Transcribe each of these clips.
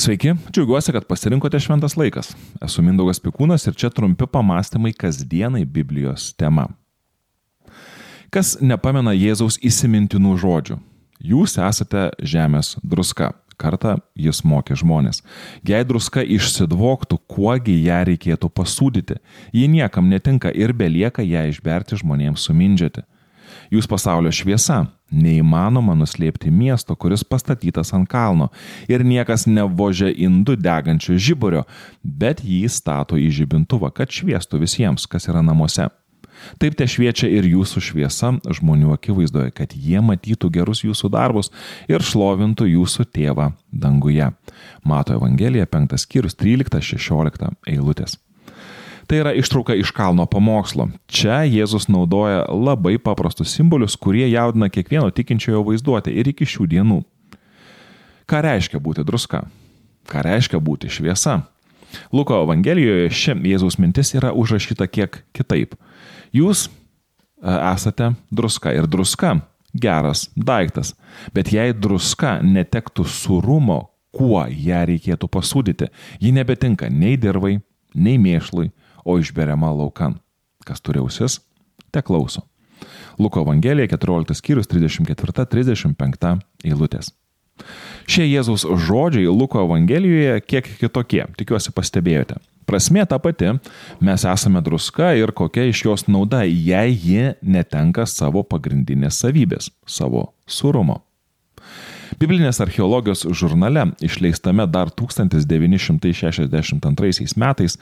Sveiki, džiaugiuosi, kad pasirinkote šventas laikas. Esu Mindaugas Pikūnas ir čia trumpi pamastymai kasdienai Biblijos tema. Kas nepamena Jėzaus įsimintinų žodžių? Jūs esate žemės druska. Kartą jis mokė žmonės. Jei druska išsidvoktų, kuogi ją reikėtų pasūdyti, ji niekam netinka ir belieka ją išberti žmonėms sumindžiati. Jūs pasaulio šviesa. Neįmanoma nuslėpti miesto, kuris pastatytas ant kalno. Ir niekas nevožia indų degančio žiburio, bet jį stato į žibintuvą, kad šviestų visiems, kas yra namuose. Taip te šviečia ir jūsų šviesa žmonių akivaizdoje, kad jie matytų gerus jūsų darbus ir šlovintų jūsų tėvą danguje. Mato Evangelija 5 skyrius 13-16 eilutės. Tai yra ištrauka iš kalno pamokslo. Čia Jėzus naudoja labai paprastus simbolius, kurie jaudina kiekvieno tikinčiojo vaizduotę ir iki šių dienų. Ką reiškia būti druska? Ką reiškia būti šviesa? Luko Evangelijoje ši Jėzaus mintis yra užrašyta kiek kitaip. Jūs e, esate druska ir druska geras daiktas, bet jei druska netektų surumo, kuo ją reikėtų pasūdyti, ji nebetinka nei dirvai, nei mėšlui, o išberiama laukan. Kas turi ausis, te klauso. Luko Evangelija 14 skyrius 34-35 eilutės. Šie Jėzaus žodžiai Luko Evangelijoje kiek kitokie, tikiuosi pastebėjote. Prasmė ta pati, mes esame druska ir kokia iš jos nauda, jei ji netenka savo pagrindinės savybės - savo surumo. Biblinės archeologijos žurnale, išleistame dar 1962 metais,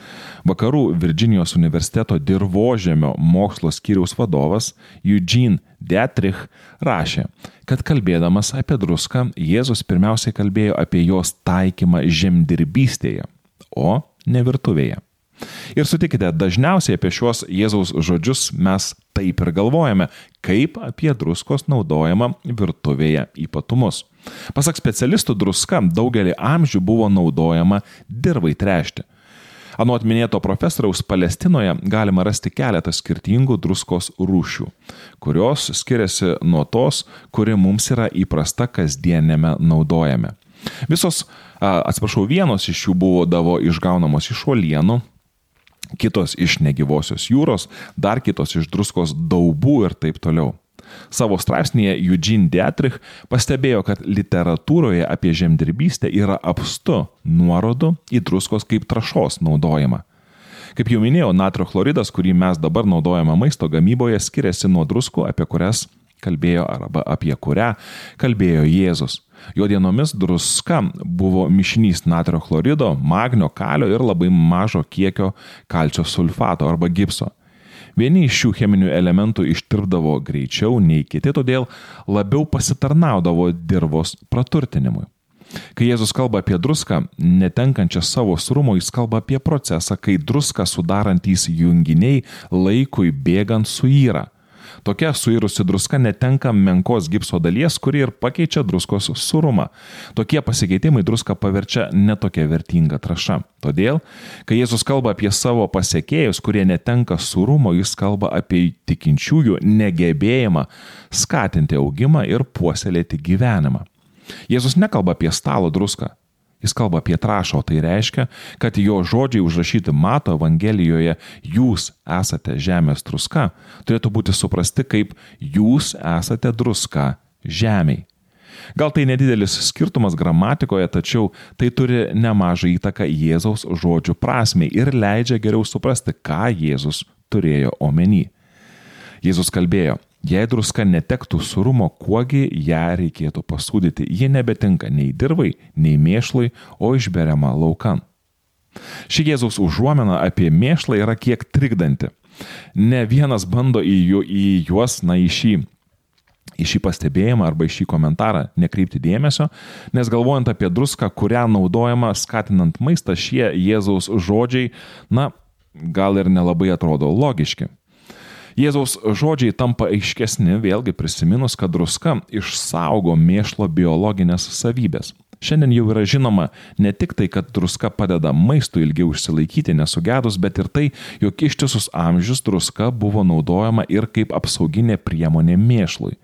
vakarų Virginijos universiteto dirbožėmio mokslo skyriaus vadovas Eugene Dietrich rašė, kad kalbėdamas apie druską, Jėzus pirmiausiai kalbėjo apie jos taikymą žemdirbystėje, o ne virtuvėje. Ir sutikite, dažniausiai apie šiuos Jėzaus žodžius mes taip ir galvojame, kaip apie druskos naudojimą virtuvėje ypatumus. Pasak specialistų, druska daugelį amžių buvo naudojama dirvai trešti. Anuot minėto profesoriaus Palestinoje galima rasti keletą skirtingų druskos rūšių, kurios skiriasi nuo tos, kuri mums yra įprasta kasdienėme naudojame. Visos, atsiprašau, vienos iš jų buvo davo išgaunamos iš uolienų, kitos iš negyvosios jūros, dar kitos iš druskos daubų ir taip toliau. Savo straipsnėje Eugene Dietrich pastebėjo, kad literatūroje apie žemdirbystę yra apstu nuorodų į druskos kaip trašos naudojimą. Kaip jau minėjau, natrio chloridas, kurį mes dabar naudojame maisto gamyboje, skiriasi nuo druskų, apie kurias kalbėjo arba apie kurią kalbėjo Jėzus. Jo dienomis druska buvo mišinys natrio chlorido, magnio, kalio ir labai mažo kiekio kalcio sulfato arba gipso. Vieni iš šių cheminių elementų ištirpdavo greičiau nei kiti, todėl labiau pasitarnaudavo dirvos praturtinimui. Kai Jėzus kalba apie druską, netenkančią savo surumo, jis kalba apie procesą, kai druską sudarantys junginiai laikui bėgant suyra Tokia suirusi druska netenka menkos gipso dalies, kuri ir pakeičia druskos surumą. Tokie pasikeitimai druską paverčia netokia vertinga traša. Todėl, kai Jėzus kalba apie savo pasiekėjus, kurie netenka surumo, jis kalba apie tikinčiųjų negebėjimą skatinti augimą ir puoselėti gyvenimą. Jėzus nekalba apie stalo druską, Jis kalba apie trašą, o tai reiškia, kad jo žodžiai užrašyti Mato Evangelijoje jūs esate žemės druska, turėtų būti suprasti kaip jūs esate druska žemiai. Gal tai nedidelis skirtumas gramatikoje, tačiau tai turi nemažą įtaką Jėzaus žodžių prasmei ir leidžia geriau suprasti, ką Jėzus turėjo omeny. Jėzus kalbėjo, Jei druska netektų surumo, kuogi ją reikėtų pasūdyti, ji nebetinka nei dirvai, nei mėšlai, o išberiama laukan. Ši Jėzaus užuomena apie mėšlą yra kiek trikdanti. Ne vienas bando į, ju, į juos, na, į šį, į šį pastebėjimą arba į šį komentarą nekreipti dėmesio, nes galvojant apie druską, kurią naudojama skatinant maistą, šie Jėzaus žodžiai, na, gal ir nelabai atrodo logiški. Jėzaus žodžiai tampa aiškesni vėlgi prisiminus, kad druska išsaugo mėšlo biologinės savybės. Šiandien jau yra žinoma ne tik tai, kad druska padeda maistui ilgiau išsilaikyti nesugedus, bet ir tai, jog ištisus amžius druska buvo naudojama ir kaip apsauginė priemonė mėšlui.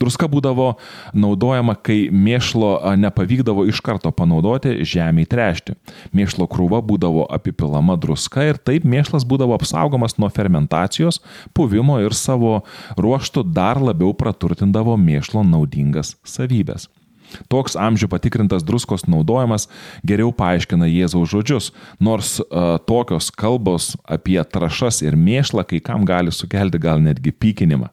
Druska būdavo naudojama, kai mėšlo nepavykdavo iš karto panaudoti žemėje trešti. Mėšlo krūva būdavo apipilama druska ir taip mėšlas būdavo apsaugomas nuo fermentacijos, puvimo ir savo ruoštų dar labiau praturtindavo mėšlo naudingas savybės. Toks amžių patikrintas druskos naudojimas geriau paaiškina Jėzaus žodžius, nors uh, tokios kalbos apie trašas ir mėšlą kai kam gali sukelti gal netgi pykinimą.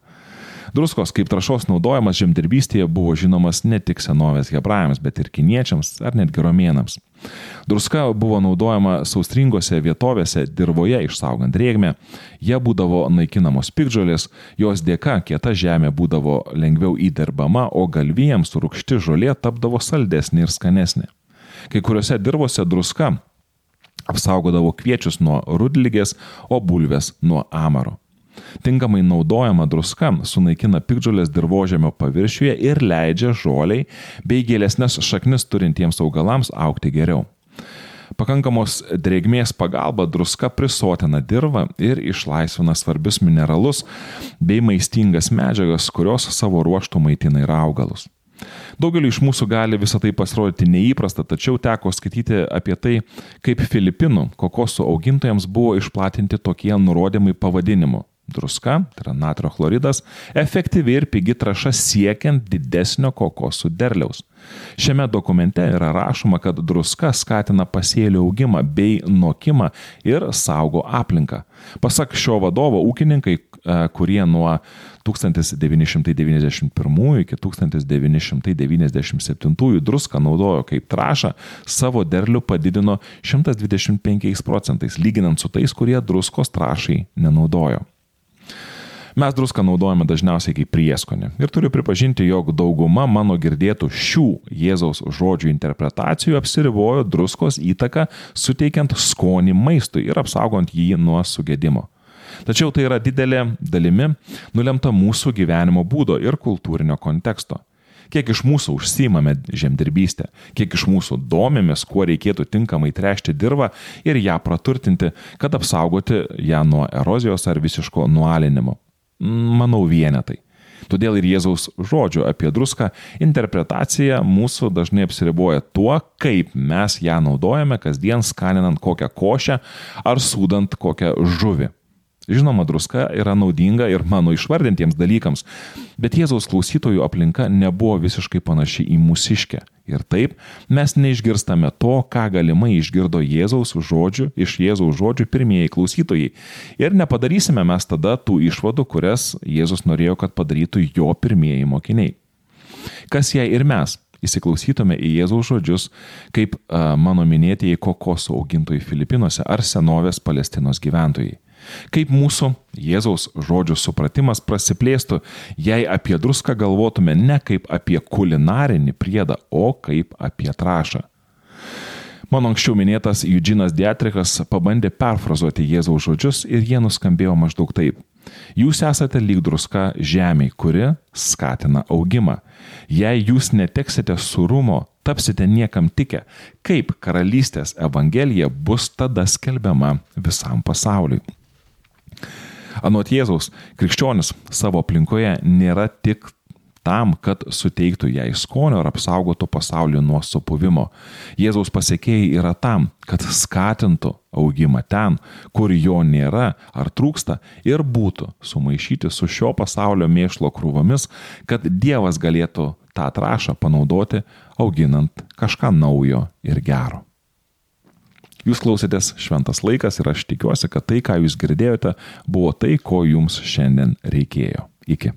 Druskos kaip trašos naudojimas žemdirbystėje buvo žinomas ne tik senovės hebrajams, bet ir kiniečiams ar netgi romėnams. Druska buvo naudojama saustringose vietovėse dirboje išsaugant drėgmę, jie būdavo naikinamos pikdžolės, jos dėka kieta žemė būdavo lengviau įdirbama, o galvijams rūkšti žolė tapdavo saldesnė ir skanesnė. Kai kuriuose dirbose druska apsaugodavo kviečius nuo rudlygės, o bulves nuo amaro. Tinkamai naudojama druska sunaikina pikdžiulės dirbožėmio paviršiuje ir leidžia žoliai bei gėlesnės šaknis turintiems augalams aukti geriau. Pakankamos drėgmės pagalba druska prisotina dirvą ir išlaisvina svarbius mineralus bei maistingas medžiagas, kurios savo ruoštų maitina ir augalus. Daugeliu iš mūsų gali visą tai pasirodyti neįprasta, tačiau teko skaityti apie tai, kaip Filipinų kokosų augintojams buvo išplatinti tokie nurodymai pavadinimu druska, tai yra natrio chloridas, efektyvi ir pigi traša siekiant didesnio kokosų derliaus. Šiame dokumente yra rašoma, kad druska skatina pasėlių augimą bei nokimą ir saugo aplinką. Pasak šio vadovo, ūkininkai, e, kurie nuo 1991 iki 1997 druską naudojo kaip trašą, savo derlių padidino 125 procentais, lyginant su tais, kurie druskos trašai nenaudojo. Mes druską naudojame dažniausiai kaip prieskonį. Ir turiu pripažinti, jog dauguma mano girdėtų šių Jėzaus žodžių interpretacijų apsiribojo druskos įtaką, suteikiant skonį maistui ir apsaugant jį nuo sugėdimo. Tačiau tai yra didelė dalimi nulemta mūsų gyvenimo būdo ir kultūrinio konteksto. Kiek iš mūsų užsimame žemdirbystę, kiek iš mūsų domimės, kuo reikėtų tinkamai trešti dirbą ir ją praturtinti, kad apsaugoti ją nuo erozijos ar visiško nualinimo manau, vienetai. Todėl ir Jėzaus žodžių apie druską interpretacija mūsų dažnai apsiriboja tuo, kaip mes ją naudojame kasdien skaninant kokią košę ar sūdant kokią žuvį. Žinoma, druska yra naudinga ir mano išvardintiems dalykams, bet Jėzaus klausytojų aplinka nebuvo visiškai panaši į mūsiškę. Ir taip mes neišgirstame to, ką galimai išgirdo Jėzaus žodžių, iš Jėzaus žodžių pirmieji klausytojai. Ir nepadarysime mes tada tų išvadų, kurias Jėzus norėjo, kad padarytų jo pirmieji mokiniai. Kas jei ir mes įsiklausytume į Jėzaus žodžius, kaip mano minėtieji kokosų augintojai Filipinuose ar senovės Palestinos gyventojai. Kaip mūsų Jėzaus žodžių supratimas prasiplėstų, jei apie druską galvotume ne kaip apie kulinarinį priedą, o kaip apie trašą. Mano anksčiau minėtas Eugenas Dietrichas pabandė perfrazuoti Jėzaus žodžius ir jie nuskambėjo maždaug taip. Jūs esate lyg druska žemė, kuri skatina augimą. Jei jūs neteksite surumo, tapsite niekam tikę, kaip karalystės evangelija bus tada skelbiama visam pasauliui. Anot Jėzaus, krikščionis savo aplinkoje nėra tik tam, kad suteiktų jai skonio ir apsaugotų pasaulį nuo supuvimo. Jėzaus pasiekėjai yra tam, kad skatintų augimą ten, kur jo nėra ar trūksta ir būtų sumaišyti su šio pasaulio mėšlo krūvomis, kad Dievas galėtų tą trašą panaudoti auginant kažką naujo ir gero. Jūs klausėtės šventas laikas ir aš tikiuosi, kad tai, ką jūs girdėjote, buvo tai, ko jums šiandien reikėjo. Iki.